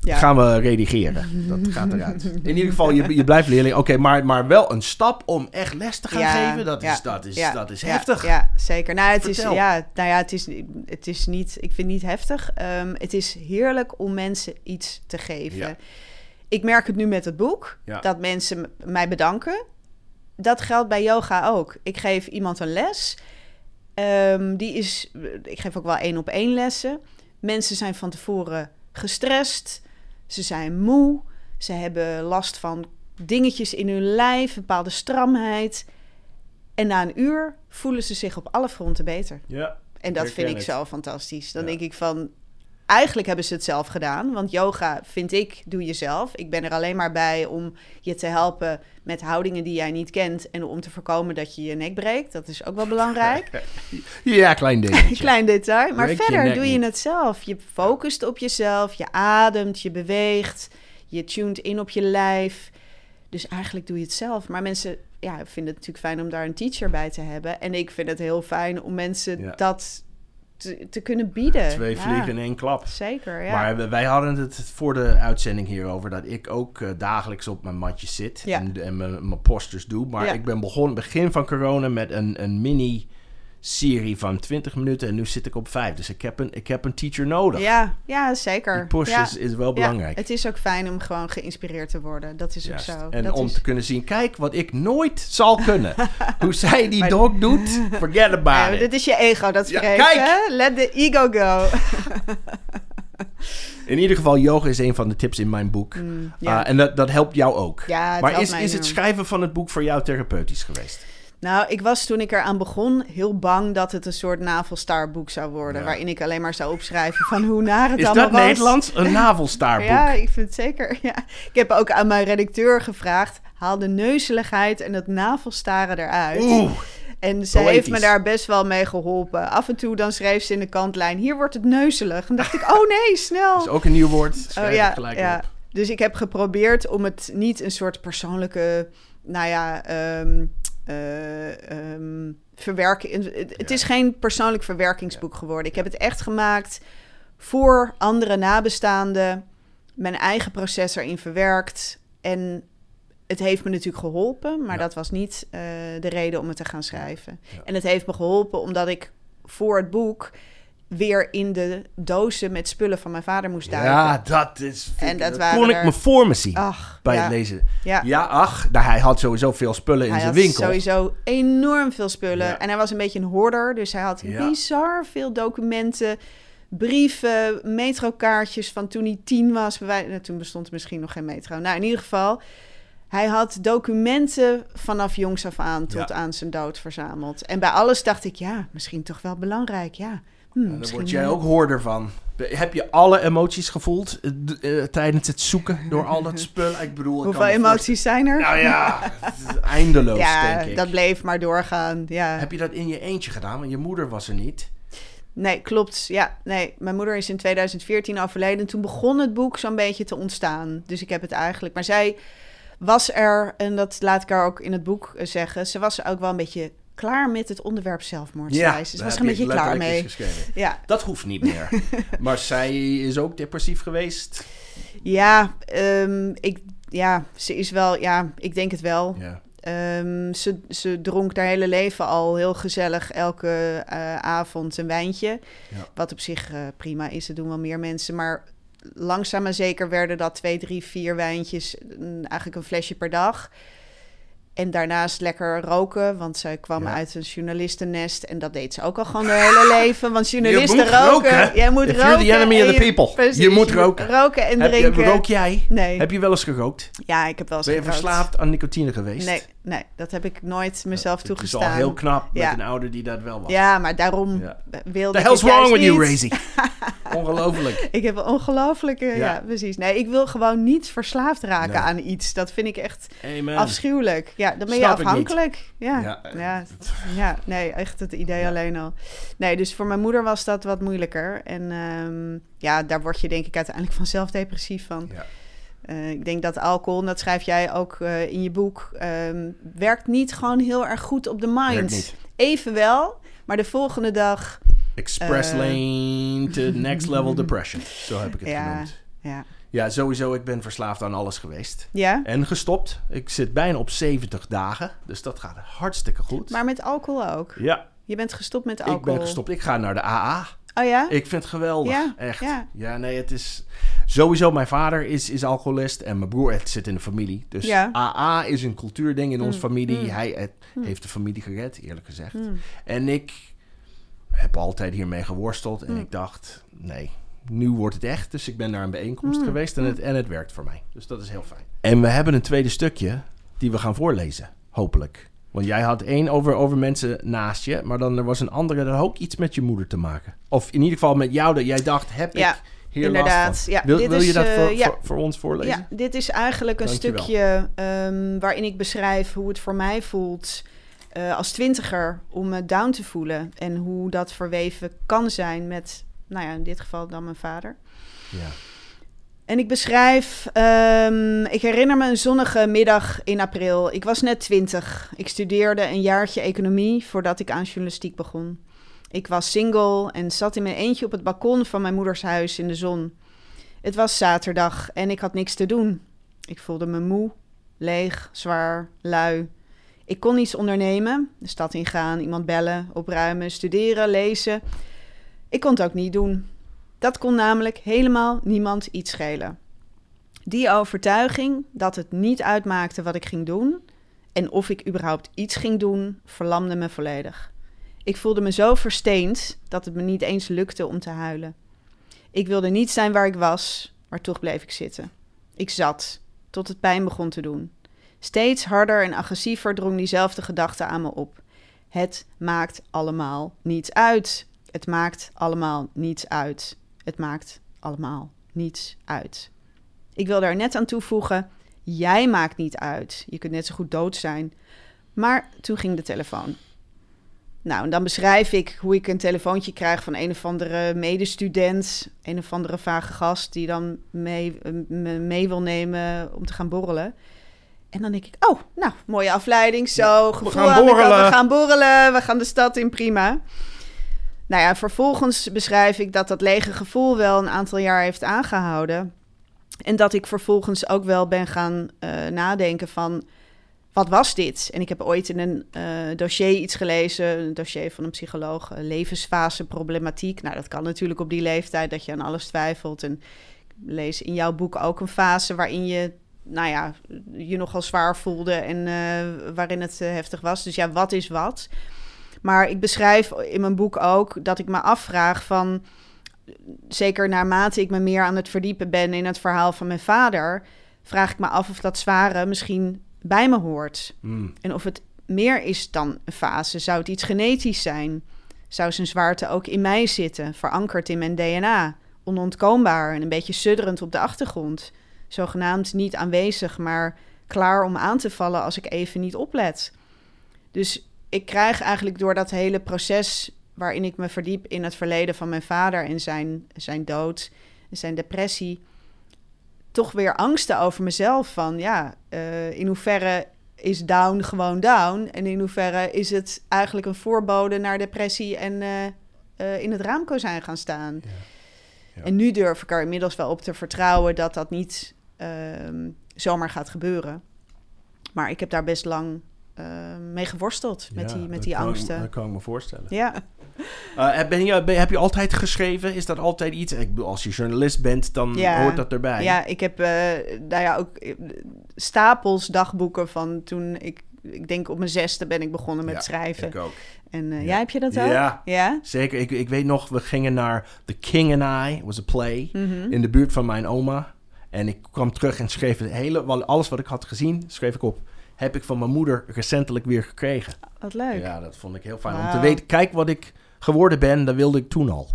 Ja. Gaan we redigeren. Dat gaat eruit. In ieder geval, je, je blijft leerling. Oké, maar, maar wel een stap om echt les te gaan Ja, geven. Dat ja, is, dat is, ja, dat is ja, heftig. Ja, zeker. Nou, het is, ja, nou ja, het is, het is niet, ik vind het niet heftig. Ehm, het is heerlijk om mensen iets te geven. Ja. Ik merk het nu met het boek, Ja. dat mensen mij bedanken. Dat geldt bij yoga ook. Ik geef iemand een les. Ehm, die is, ik geef ook wel één op één lessen. Mensen zijn van tevoren gestrest. Ze zijn moe. Ze hebben last van dingetjes in hun lijf, een bepaalde stramheid. En na een uur voelen ze zich op alle fronten beter. Ja. En dat vind ik het. zo fantastisch. Dan Ja. denk ik van, eigenlijk hebben ze het zelf gedaan. Want yoga, vind ik, doe je zelf. Ik ben er alleen maar bij om je te helpen met houdingen die jij niet kent. En om te voorkomen dat je je nek breekt. Dat is ook wel belangrijk. Ja, klein dingetje. Klein detail. Maar Breek verder doe je het zelf. Je focust op jezelf. Je ademt, je beweegt. Je tuned in op je lijf. Dus eigenlijk doe je het zelf. Maar mensen ja, vinden het natuurlijk fijn om daar een teacher bij te hebben. En ik vind het heel fijn om mensen Ja. dat te, te kunnen bieden. Twee Ja, vliegen in één klap. Zeker, ja. Maar wij hadden het voor de uitzending hierover dat ik ook eh, dagelijks op mijn matje zit Ja. en, en mijn, posters doe. Maar ik ben begonnen begin van corona met een, een mini-serie van 20 minuten en nu zit ik op vijf. Dus ik heb een, ik heb een teacher nodig. ja, ja, zeker. Die push ja. is, is wel Ja, belangrijk. het is ook fijn om gewoon geïnspireerd te worden. Dat is Juist. ook zo. En dat om is... te kunnen zien, kijk wat ik nooit zal kunnen. Hoe zij die dog doet, forget about Ja, it. dit is je ego dat Ja, spreekt. kijk! hè? Let the ego go. In ieder geval, yoga is een van de tips in mijn boek. Mm, ja. Ah, en dat, dat helpt jou ook. Ja, maar is, is het schrijven van het boek voor jou therapeutisch geweest? Nou, ik was toen ik eraan begon heel bang dat het een soort navelstarboek zou worden. Ja. Waarin ik alleen maar zou opschrijven van hoe naar het Is allemaal dat was. Nederlands? Een navelstaarboek. Ja, ik vind het zeker. Ja. Ik heb ook aan mijn redacteur gevraagd: haal de neuzeligheid en het navelstaren eruit. Oeh, En ze heeft me daar best wel mee geholpen. Af en toe dan schreef ze in de kantlijn: hier wordt het neuzelig. En dacht ik: oh nee, snel. dat is ook een nieuw woord. Schrijf Oh, ja, gelijk. Dus ik heb geprobeerd om het niet een soort persoonlijke, nou ja, ehm eh, ehm, verwerken. Het, het Ja. is geen persoonlijk verwerkingsboek geworden. Ik heb het echt gemaakt voor andere nabestaanden, mijn eigen proces erin verwerkt. En het heeft me natuurlijk geholpen, maar Ja. dat was niet eh, de reden om het te gaan schrijven. En het heeft me geholpen omdat ik voor het boek weer in de dozen met spullen van mijn vader moest duiken. Ja, dat is... En dat dat waren kon ik er- me voor me zien Ach, bij ja, het lezen. Ja, Ja, ach, nou, hij had sowieso veel spullen in hij zijn had winkel. sowieso enorm veel spullen. Ja. En hij was een beetje een hoorder, dus hij had bizar veel documenten, brieven, metrokaartjes van toen hij tien was. Nou, toen bestond er misschien nog geen metro. Nou, in ieder geval, hij had documenten vanaf jongs af aan tot aan zijn dood verzameld. En bij alles dacht ik, ja, misschien toch wel belangrijk, ja. Hm, daar misschien, word jij ook hoorder van. Heb je alle emoties gevoeld eh, eh, tijdens het zoeken door al dat spullen? Ik bedoel, ik Hoeveel emoties zijn er? Nou ja, het is eindeloos, ja, denk ik. dat bleef maar doorgaan. Ja. Heb je dat in je eentje gedaan? Want je moeder was er niet. Nee, klopt. Ja, nee. Mijn moeder is in 2014 overleden. Toen begon het boek zo'n beetje te ontstaan. Dus ik heb het eigenlijk... Maar zij was er, en dat laat ik haar ook in het boek eh, zeggen... ze was ook wel een beetje klaar met het onderwerp zelfmoord. zei ze. Ze daar was er een je beetje klaar mee. Ja, Dat hoeft niet meer. maar zij is ook depressief geweest. ja, ehm, ik, ja, ze is wel... Ja, ik denk het wel. Ja. Ehm, ze, ze dronk haar hele leven al heel gezellig elke eh, avond een wijntje. Ja. Wat op zich eh, prima is, dat doen wel meer mensen. Maar langzaam maar zeker werden dat twee, drie, vier wijntjes, een- eigenlijk een flesje per dag. En daarnaast lekker roken, want zij kwam Ja. uit een journalistennest. En dat deed ze ook al gewoon haar hele leven. Want journalisten roken. Jij moet If roken. you're the enemy of the je- people. Precies, Je moet roken. Roken en Heb je, drinken. rook jij? Nee. Heb je wel eens gerookt? Ja, ik heb wel eens Ben je gerookt. verslaafd aan nicotine geweest? Nee, nee, dat heb ik nooit mezelf Het is toegestaan. al heel knap met Ja. een ouder die dat wel was. Ja, maar daarom Ja. wilde The ik hell's het wrong with you. Razy? Ongelooflijk. Ik heb een ongelooflijke, ja. Ja. precies. Nee, ik wil gewoon niet verslaafd raken Nee. aan iets. Dat vind ik echt Amen. afschuwelijk. Ja, dan ben je Snap ik afhankelijk. Ja. Ja. Ja. Ja. nee, echt het idee alleen al. Nee, dus voor mijn moeder was dat wat moeilijker. En ehm, ja, daar word je denk ik uiteindelijk vanzelf depressief van. Ja. Eh, ik denk dat alcohol, en dat schrijf jij ook eh, in je boek, ehm, werkt niet gewoon heel erg goed op de mind. Werkt niet. Evenwel, maar de volgende dag, Express Eh. lane to next level depression. Zo heb ik het Ja. genoemd. ja. Ja, sowieso. Ik ben verslaafd aan alles geweest. Ja, En gestopt. Ik zit bijna op 70 dagen. Dus dat gaat hartstikke goed. maar met alcohol ook. ja, Je bent gestopt met alcohol. ik ben gestopt. Ik ga naar de AA. Oh ja? Ik vind het geweldig. Ja, Echt. ja. Ja. nee, het is... Sowieso, mijn vader is, is alcoholist en mijn broer het zit in de familie. Dus Ja. AA is een cultuurding in onze Mm, familie. mm. Hij het, heeft de familie gered, eerlijk gezegd. Hmm. En ik heb altijd hiermee geworsteld. En Mm. ik dacht, nee, nu wordt het echt. Dus ik ben naar een bijeenkomst Mm, geweest en het, en het werkt voor mij. Dus dat is heel fijn. En we hebben een tweede stukje die we gaan voorlezen, hopelijk. Want jij had één over, over mensen naast je, maar dan er was een andere dat had ook iets met je moeder te maken. Of in ieder geval met jou, dat jij dacht, heb Ja, ik hier inderdaad. last van. Ja, wil dit wil is, je dat eh, voor, ja. voor, voor ons voorlezen? Ja, dit is eigenlijk een Dankjewel. stukje ehm, waarin ik beschrijf hoe het voor mij voelt eh, als twintiger om me down te voelen. En hoe dat verweven kan zijn met, nou ja, in dit geval dan mijn vader. Ja. En ik beschrijf, ehm, ik herinner me een zonnige middag in april. Ik was net twintig. Ik studeerde een jaartje economie voordat ik aan journalistiek begon. Ik was single en zat in mijn eentje op het balkon van mijn moeders huis in de zon. Het was zaterdag en ik had niks te doen. Ik voelde me moe, leeg, zwaar, lui. Ik kon niets ondernemen, de stad ingaan, iemand bellen, opruimen, studeren, lezen. Ik kon het ook niet doen. Dat kon namelijk helemaal niemand iets schelen. Die overtuiging dat het niet uitmaakte wat ik ging doen en of ik überhaupt iets ging doen, verlamde me volledig. Ik voelde me zo versteend dat het me niet eens lukte om te huilen. Ik wilde niet zijn waar ik was, maar toch bleef ik zitten. Ik zat, tot het pijn begon te doen. Steeds harder en agressiever drong diezelfde gedachte aan me op. Het maakt allemaal niets uit. Het maakt allemaal niets uit. Het maakt allemaal niets uit. Ik wil daar net aan toevoegen: jij maakt niet uit. Je kunt net zo goed dood zijn. Maar toen ging de telefoon. Nou, en dan beschrijf ik hoe ik een telefoontje krijg van een of andere medestudent, een of andere vage gast die dan mee, me mee wil nemen om te gaan borrelen. En dan denk ik, oh, nou, mooie afleiding, zo, gevoel gaan aan de kant, borrelen. we gaan borrelen, we gaan de stad in, prima. Nou ja, vervolgens beschrijf ik dat dat lege gevoel wel een aantal jaar heeft aangehouden. En dat ik vervolgens ook wel ben gaan eh, nadenken van, wat was dit? En ik heb ooit in een eh, dossier iets gelezen, een dossier van een psycholoog, eh, levensfase problematiek. Nou, dat kan natuurlijk op die leeftijd dat je aan alles twijfelt. En ik lees in jouw boek ook een fase waarin je, nou ja, je nogal zwaar voelde en waarin het heftig was. Dus ja, wat is wat? Maar ik beschrijf in mijn boek ook dat ik me afvraag van, zeker naarmate ik me meer aan het verdiepen ben in het verhaal van mijn vader, vraag ik me af of dat zware misschien bij me hoort. Mm. En of het meer is dan een fase. Zou het iets genetisch zijn? Zou zijn zwaarte ook in mij zitten, verankerd in mijn DNA? Onontkoombaar en een beetje sudderend op de achtergrond. Zogenaamd niet aanwezig, maar klaar om aan te vallen als ik even niet oplet. Dus ik krijg eigenlijk door dat hele proces waarin ik me verdiep in het verleden van mijn vader en zijn, zijn dood, en zijn depressie, toch weer angsten over mezelf. Van ja, eh, in hoeverre is down gewoon down? En in hoeverre is het eigenlijk een voorbode naar depressie en eh, eh, in het raamkozijn gaan staan? Ja. Ja. En nu durf ik er inmiddels wel op te vertrouwen dat dat niet ehm, zomaar gaat gebeuren. Maar ik heb daar best lang mee geworsteld met die, met die kan ik- angsten. Dat kan ik me voorstellen. Ja, Eh, ben je, ben, heb je altijd geschreven? Is dat altijd iets? Ik bedoel, als je journalist bent, dan Ja. hoort dat erbij. Ja, ik heb eh, nou ja, ook eh, stapels dagboeken van toen ik, ik denk op mijn zesde ben ik begonnen met Ja, schrijven. Ik ook. En eh, Ja. ja, heb je dat ook? Ja. Ja? Zeker. Ik, ik weet nog, we gingen naar The King and I, was a play, Mhm. in de buurt van mijn oma. En ik kwam terug en schreef het hele, alles wat ik had gezien, schreef ik op. Heb ik van mijn moeder recentelijk weer gekregen. Wat leuk. Ja, Ja, dat vond ik heel fijn. Om te weten, kijk wat ik geworden ben, dat wilde ik toen al.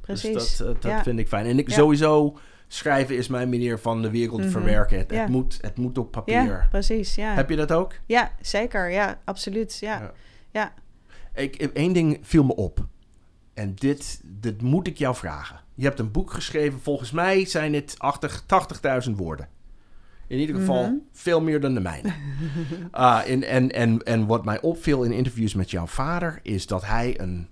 precies. Dus dat, eh, dat Ja. vind ik fijn. En ik Ja. sowieso, schrijven is mijn manier van de wereld Mhm. verwerken. Het, Ja. het, moet, het moet op papier. Ja, precies. Ja. Heb je dat ook? ja, zeker. Ja, absoluut. Ja. Ja. Ja. Ik, één ding viel me op. En dit, dit moet ik jou vragen. Je hebt een boek geschreven. Volgens mij zijn het 80 80.000 woorden. In ieder geval Mhm. veel meer dan de mijne. Ah, en, en, en, en wat mij opviel in interviews met jouw vader... is dat hij een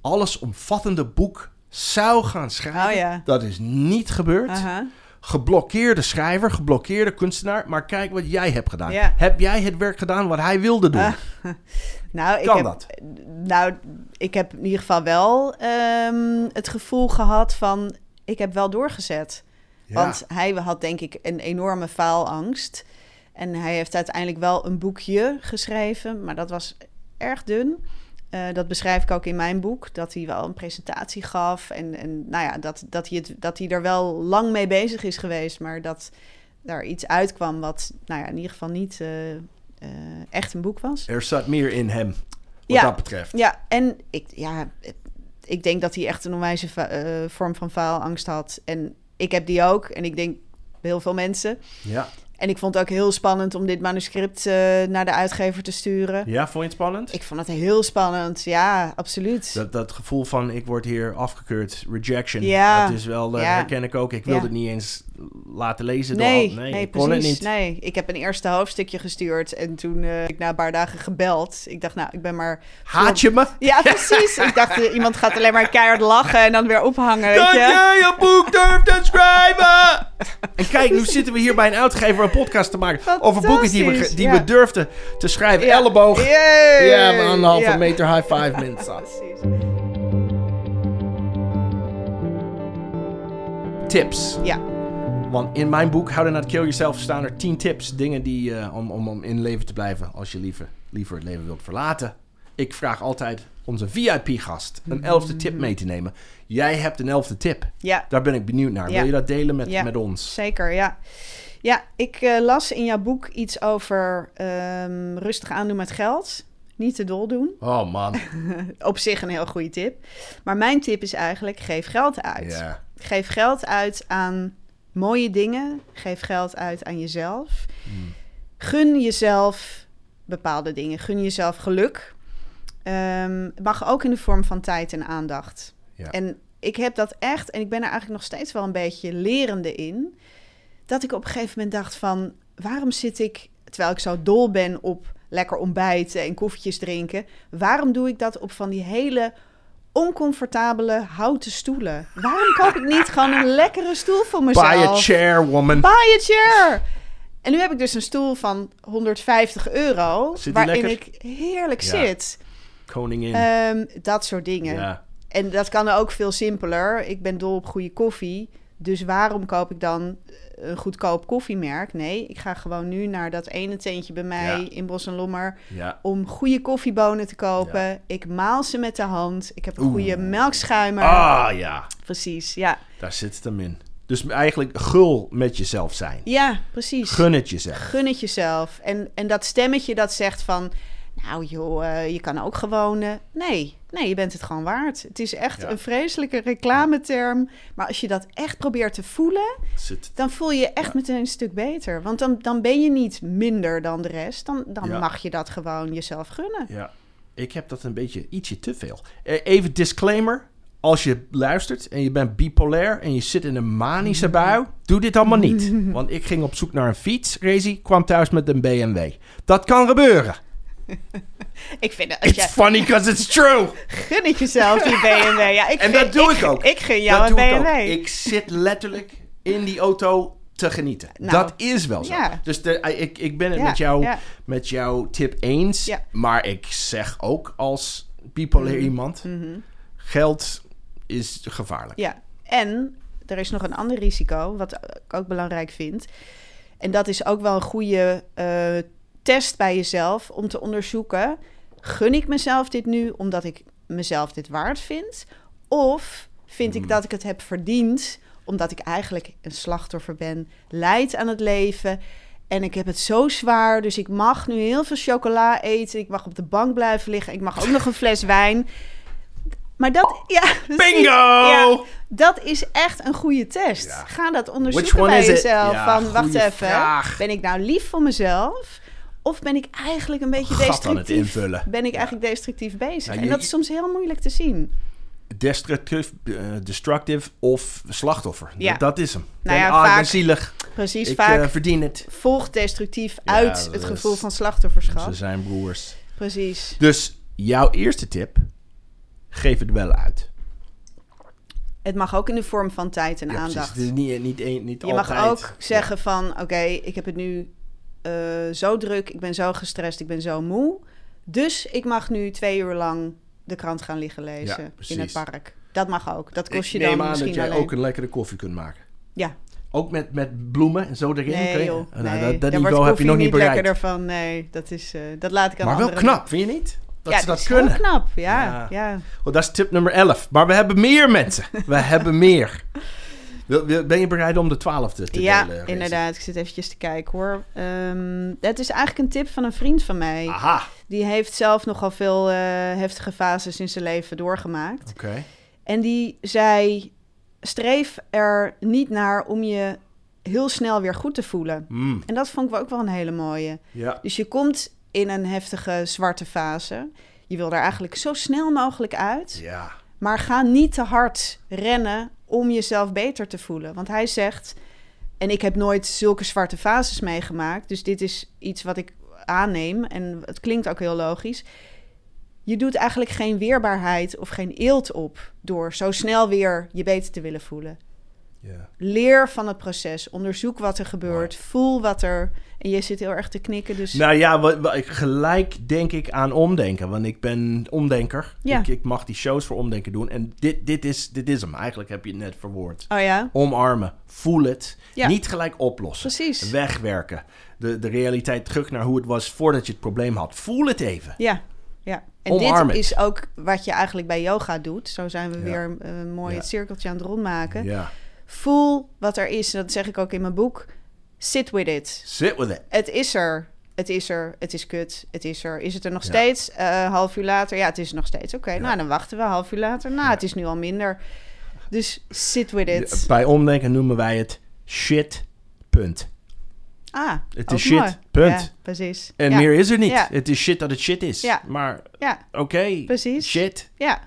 allesomvattende boek zou gaan schrijven. Oh ja. Dat is niet gebeurd. Geblokkeerde schrijver, geblokkeerde kunstenaar. Maar kijk wat jij hebt gedaan. Ja. Heb jij het werk gedaan wat hij wilde doen? Ah, Nou, ik Kan heb, dat? Nou, ik heb in ieder geval wel ehm, het gevoel gehad van... ik heb wel doorgezet. Want hij had denk ik een enorme faalangst. En hij heeft uiteindelijk wel een boekje geschreven, maar dat was erg dun. Eh, dat beschrijf ik ook in mijn boek, dat hij wel een presentatie gaf. En, en nou ja, dat, dat, hij het, dat hij er wel lang mee bezig is geweest, maar dat daar iets uitkwam wat nou ja, in ieder geval niet eh, eh, echt een boek was. Er zat meer in hem, wat Ja. dat betreft. Ja, en ik, ja, ik denk dat hij echt een onwijze vorm van faalangst had. En ik heb die ook. En ik denk heel veel mensen. Ja. En ik vond het ook heel spannend om dit manuscript eh, naar de uitgever te sturen. ja, vond je het spannend? Ik vond het heel spannend. Ja, absoluut. Dat, dat gevoel van ik word hier afgekeurd, rejection. Ja. Dat is wel, Ja. herken ik ook. Ik wilde Ja. het niet eens laten lezen. Nee, door, nee, ik kon het precies. niet. Nee, ik heb een eerste hoofdstukje gestuurd en toen heb ik na een paar dagen gebeld. Ik dacht, nou, ik ben maar... Haat je me? Ja, precies. ik dacht, eh, iemand gaat alleen maar keihard lachen en dan weer ophangen, Dat je. jij een boek durft te schrijven! en kijk, nu zitten we hier bij een uitgever een podcast te maken over boeken die we, die ja. we durfden te schrijven. Ja. Elleboog. Yay! Ja, we anderhalve Ja. meter high five mensen. Precies. Tips. Ja, Want in mijn boek How to Not Kill Yourself staan er 10 tips. Dingen die eh, om, om, om in leven te blijven als je liever, liever het leven wilt verlaten. Ik vraag altijd onze VIP-gast een elfde tip mee te nemen. Jij hebt een elfde tip. ja. Daar ben ik benieuwd naar. Ja. Wil je dat delen met, Ja. met ons? Zeker, ja. Ja, ik eh, las in jouw boek iets over ehm, rustig aandoen met geld. Niet te dol doen. Oh man. Op zich een heel goede tip. Maar mijn tip is eigenlijk, geef geld uit. Geef geld uit aan mooie dingen. Geef geld uit aan jezelf. Hmm. Gun jezelf bepaalde dingen. Gun jezelf geluk. Ehm, mag ook in de vorm van tijd en aandacht. Ja. En ik heb dat echt, en ik ben er eigenlijk nog steeds wel een beetje lerende in, dat ik op een gegeven moment dacht van, waarom zit ik, terwijl ik zo dol ben op lekker ontbijten en koffietjes drinken, waarom doe ik dat op van die hele oncomfortabele houten stoelen? Waarom koop ik niet gewoon een lekkere stoel voor mezelf? Buy a chair, woman. Buy a chair! En nu heb ik dus een stoel van 150 euro, waarin lekker? ik heerlijk Ja. zit. Koningin. Ehm, dat soort dingen. ja. En dat kan ook veel simpeler. Ik ben dol op goede koffie. Dus waarom koop ik dan een goedkoop koffiemerk? Nee, ik ga gewoon nu naar dat ene tentje bij mij Ja. in Bos en Lommer... ja. om goede koffiebonen te kopen. Ik maal ze met de hand. Ik heb een Oeh. goede melkschuimer. Ah ja. Precies, ja. Daar zit het hem in. Dus eigenlijk gul met jezelf zijn. Ja, precies. Gun het jezelf. Gun het jezelf. En, en dat stemmetje dat zegt van... Nou joh, eh, je kan ook gewoon... eh, nee, nee, je bent het gewoon waard. Het is echt Ja. een vreselijke reclameterm. Maar als je dat echt probeert te voelen... Zit dan voel je je echt meteen een stuk beter. Want dan, dan ben je niet minder dan de rest. Dan, dan Ja. mag je dat gewoon jezelf gunnen. Ja, ik heb dat een beetje ietsje te veel. Eh, Even disclaimer. Als je luistert en je bent bipolair en je zit in een manische bui, doe dit allemaal niet. Want ik ging op zoek naar een fiets, Razy, kwam thuis met een BMW. Dat kan gebeuren. Ik vind als It's jij funny because it's true. gun het jezelf die BMW. Ja, ik En dat doe ik ook. Ik gun jou dat een ik BMW. ook. Ik zit letterlijk in die auto te genieten. Nou, dat is wel zo. ja. Dus de, ik, ik ben het Ja, met, jou, ja. met jouw tip eens. Maar ik zeg ook als bipolair iemand... Mhm. Geld is gevaarlijk. Ja, en er is nog een ander risico, wat ik ook belangrijk vind. En dat is ook wel een goede eh, test bij jezelf om te onderzoeken: gun ik mezelf dit nu omdat ik mezelf dit waard vind? Of vind ik Hmm. dat ik het heb verdiend omdat ik eigenlijk een slachtoffer ben, leid aan het leven en ik heb het zo zwaar, dus ik mag nu heel veel chocola eten, ik mag op de bank blijven liggen, ik mag ook nog een fles wijn. Maar dat, ja, precies. Bingo! Ja, dat is echt een goede test. Ja. Ga dat onderzoeken bij jezelf. Ja, van, wacht even, vraag. ben ik nou lief voor mezelf? Of ben ik eigenlijk een beetje Gat aan het destructief? invullen. Ben ik eigenlijk destructief bezig? Ja, en dat is soms heel moeilijk te zien. Destructief, eh, destructive of slachtoffer. Ja. Dat, is hem. Nou En, ja, ah, ik ben vaak- zielig. Precies, ik vaak eh, verdien het. volgt destructief uit het is- gevoel van slachtofferschap. Ze zijn broers. Precies. Dus jouw eerste tip, geef het wel uit. Het mag ook in de vorm van tijd en Ja, precies. aandacht. Het is niet, niet, niet Je altijd. mag ook zeggen van, oké, ik heb het nu eh, zo druk, ik ben zo gestrest, ik ben zo moe. Dus ik mag nu twee uur lang de krant gaan liggen lezen Ja, in het park. Dat mag ook. Dat kost ik je neem dan aan misschien dat jij alleen. ook een lekkere koffie kunt maken. Ja, Ook met, met bloemen en zo erin. nee. Nou, nee. dat dat Daar niveau heb je nog niet bereikt. lekkerder van. Nee, dat, is, eh, dat laat ik aan Maar wel anderen. knap, vind je niet? Dat ja, ze dat is kunnen. heel knap. Ja, Ja. ja. Oh, dat is tip nummer 11. Maar we hebben meer mensen. We hebben meer. Ben je bereid om de twaalfde te ja delen? Rezi? inderdaad. Ik zit eventjes te kijken hoor. Ehm, het is eigenlijk een tip van een vriend van mij. Aha. Die heeft zelf nogal veel eh, heftige fases in zijn leven doorgemaakt. Oké. En die zei: streef er niet naar om je heel snel weer goed te voelen. Mm, En dat vond ik ook wel een hele mooie. Ja. Dus je komt in een heftige zwarte fase. Je wil daar eigenlijk zo snel mogelijk uit. Ja. Maar ga niet te hard rennen om jezelf beter te voelen. Want hij zegt, en ik heb nooit zulke zwarte fases meegemaakt. Dus dit is iets wat ik aanneem. En het klinkt ook heel logisch. Je doet eigenlijk geen weerbaarheid of geen eelt op door zo snel weer je beter te willen voelen. Leer van het proces. Onderzoek wat er gebeurt. Voel wat er. En je zit heel erg te knikken. Dus Nou ja, wat, gelijk denk ik aan omdenken. Want ik ben omdenker. Ja. Ik, ik mag die shows voor omdenken doen. En dit, dit, is, dit is hem. Eigenlijk heb je het net verwoord. Oh ja, Omarmen. Voel het. Ja. Niet gelijk oplossen. precies. Wegwerken. De, de realiteit terug naar hoe het was voordat je het probleem had. Voel het even. Ja, ja. En Omarm dit is ook wat je eigenlijk bij yoga doet. Zo zijn we Ja. weer eh, mooi Ja. het cirkeltje aan het rondmaken. Ja. Voel wat er is. En dat zeg ik ook in mijn boek. Sit with it. Sit with it. Het is er. Het is er. Het is kut. Het is er. Is het er nog Ja. steeds? Eh half uur later. Ja, het is nog steeds. Oké, nou dan wachten we half uur later. Nou, het is nu al minder. Dus sit with it. Bij omdenken noemen wij het shit. Punt. Ah, Het is shit. mooi. Punt. Ja, precies. En ja. meer is er niet. Ja. Het is shit dat het shit is. Ja. Maar Ja, oké. Precies. Shit. ja.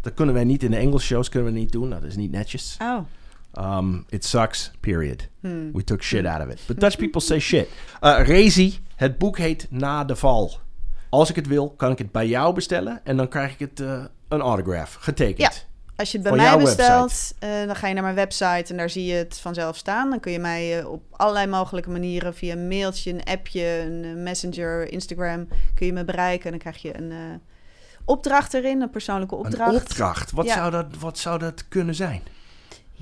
Dat kunnen wij niet in de Engelse shows kunnen we niet doen. Dat is niet netjes. Oh. Um, it sucks, period. Hmm. We took shit out of it. But Dutch people say shit. Uh, Rezi, het boek heet Na de Val. Als ik het wil, kan ik het bij jou bestellen. En dan krijg ik het uh, een autograph, getekend. Als je het bij mij bestelt, eh, dan ga je naar mijn website en daar zie je het vanzelf staan. Dan kun je mij eh, op allerlei mogelijke manieren, via een mailtje, een appje, een eh, messenger, Instagram, kun je me bereiken. En dan krijg je een eh, opdracht erin, een persoonlijke opdracht. Een opdracht. Wat, Ja. zou dat, wat zou dat kunnen zijn?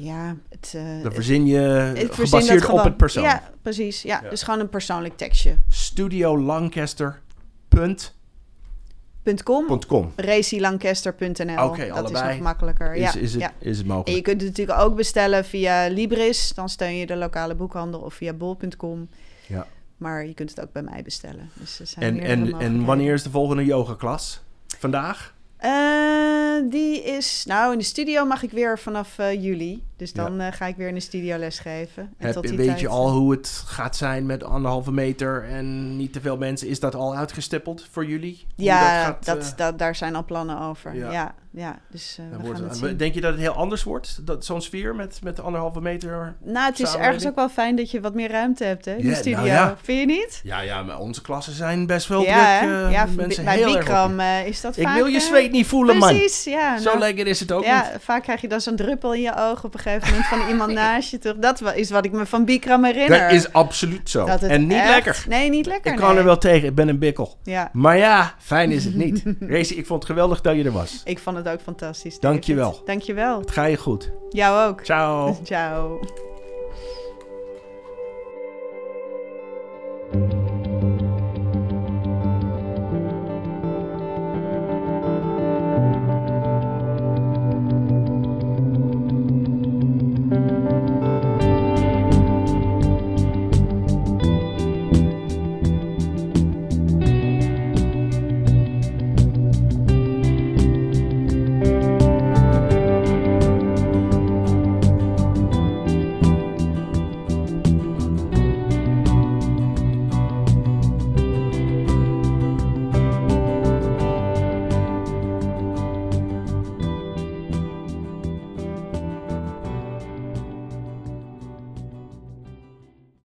Ja, het, eh, Dan verzin je ik verzin dat gebaseerd op het persoon. Ja, precies. Ja, Ja. dus gewoon een persoonlijk tekstje. Studiolancaster.com. .com, racylancaster.nl. Oké, dat allebei. is nog makkelijker. Is, ja, is, het, ja. is het En je mogelijk? kunt het natuurlijk ook bestellen via Libris. Dan steun je de lokale boekhandel of via bol.com. Ja. Maar je kunt het ook bij mij bestellen. Dus er zijn En, en, en wanneer is de volgende yogaklas? Vandaag? Eh, die is... Nou, in de studio mag ik weer vanaf eh, juli. Dus dan eh, ga ik weer in de studio lesgeven. En Heb, tot die weet tijd, je al hoe het gaat zijn met anderhalve meter en niet te veel mensen? Is dat al uitgestippeld voor jullie? Ja, dat eh, dat, daar zijn al plannen over. Ja. Ja, ja, dus eh, we gaan het- zien. Denk je dat het heel anders wordt? Dat, zo'n sfeer met, met anderhalve meter? Nou, het is ergens ook wel fijn dat je wat meer ruimte hebt hè, in de studio. nou ja. Vind je niet? Ja, ja, maar onze klassen zijn best wel ja, druk. ja, mensen bij heel Bikram is dat. Ik vaak... wil je zweet niet voelen, man. Precies, ja. Zo nou, lekker is het ook ja, niet. vaak krijg je dan zo'n druppel in je oog op een gegeven moment van iemand naast je toch Dat is wat ik me van Bikram herinner. Dat is absoluut zo. En niet lekker. Nee, niet lekker. Ik kan er wel tegen. Ik ben een bikkel. Maar ja, fijn is het niet. Racy, ik vond het geweldig dat je er was. Ik vond het ook fantastisch. David. Dankjewel. Dankjewel. Het ga je goed. Jou ook. Ciao. Ciao.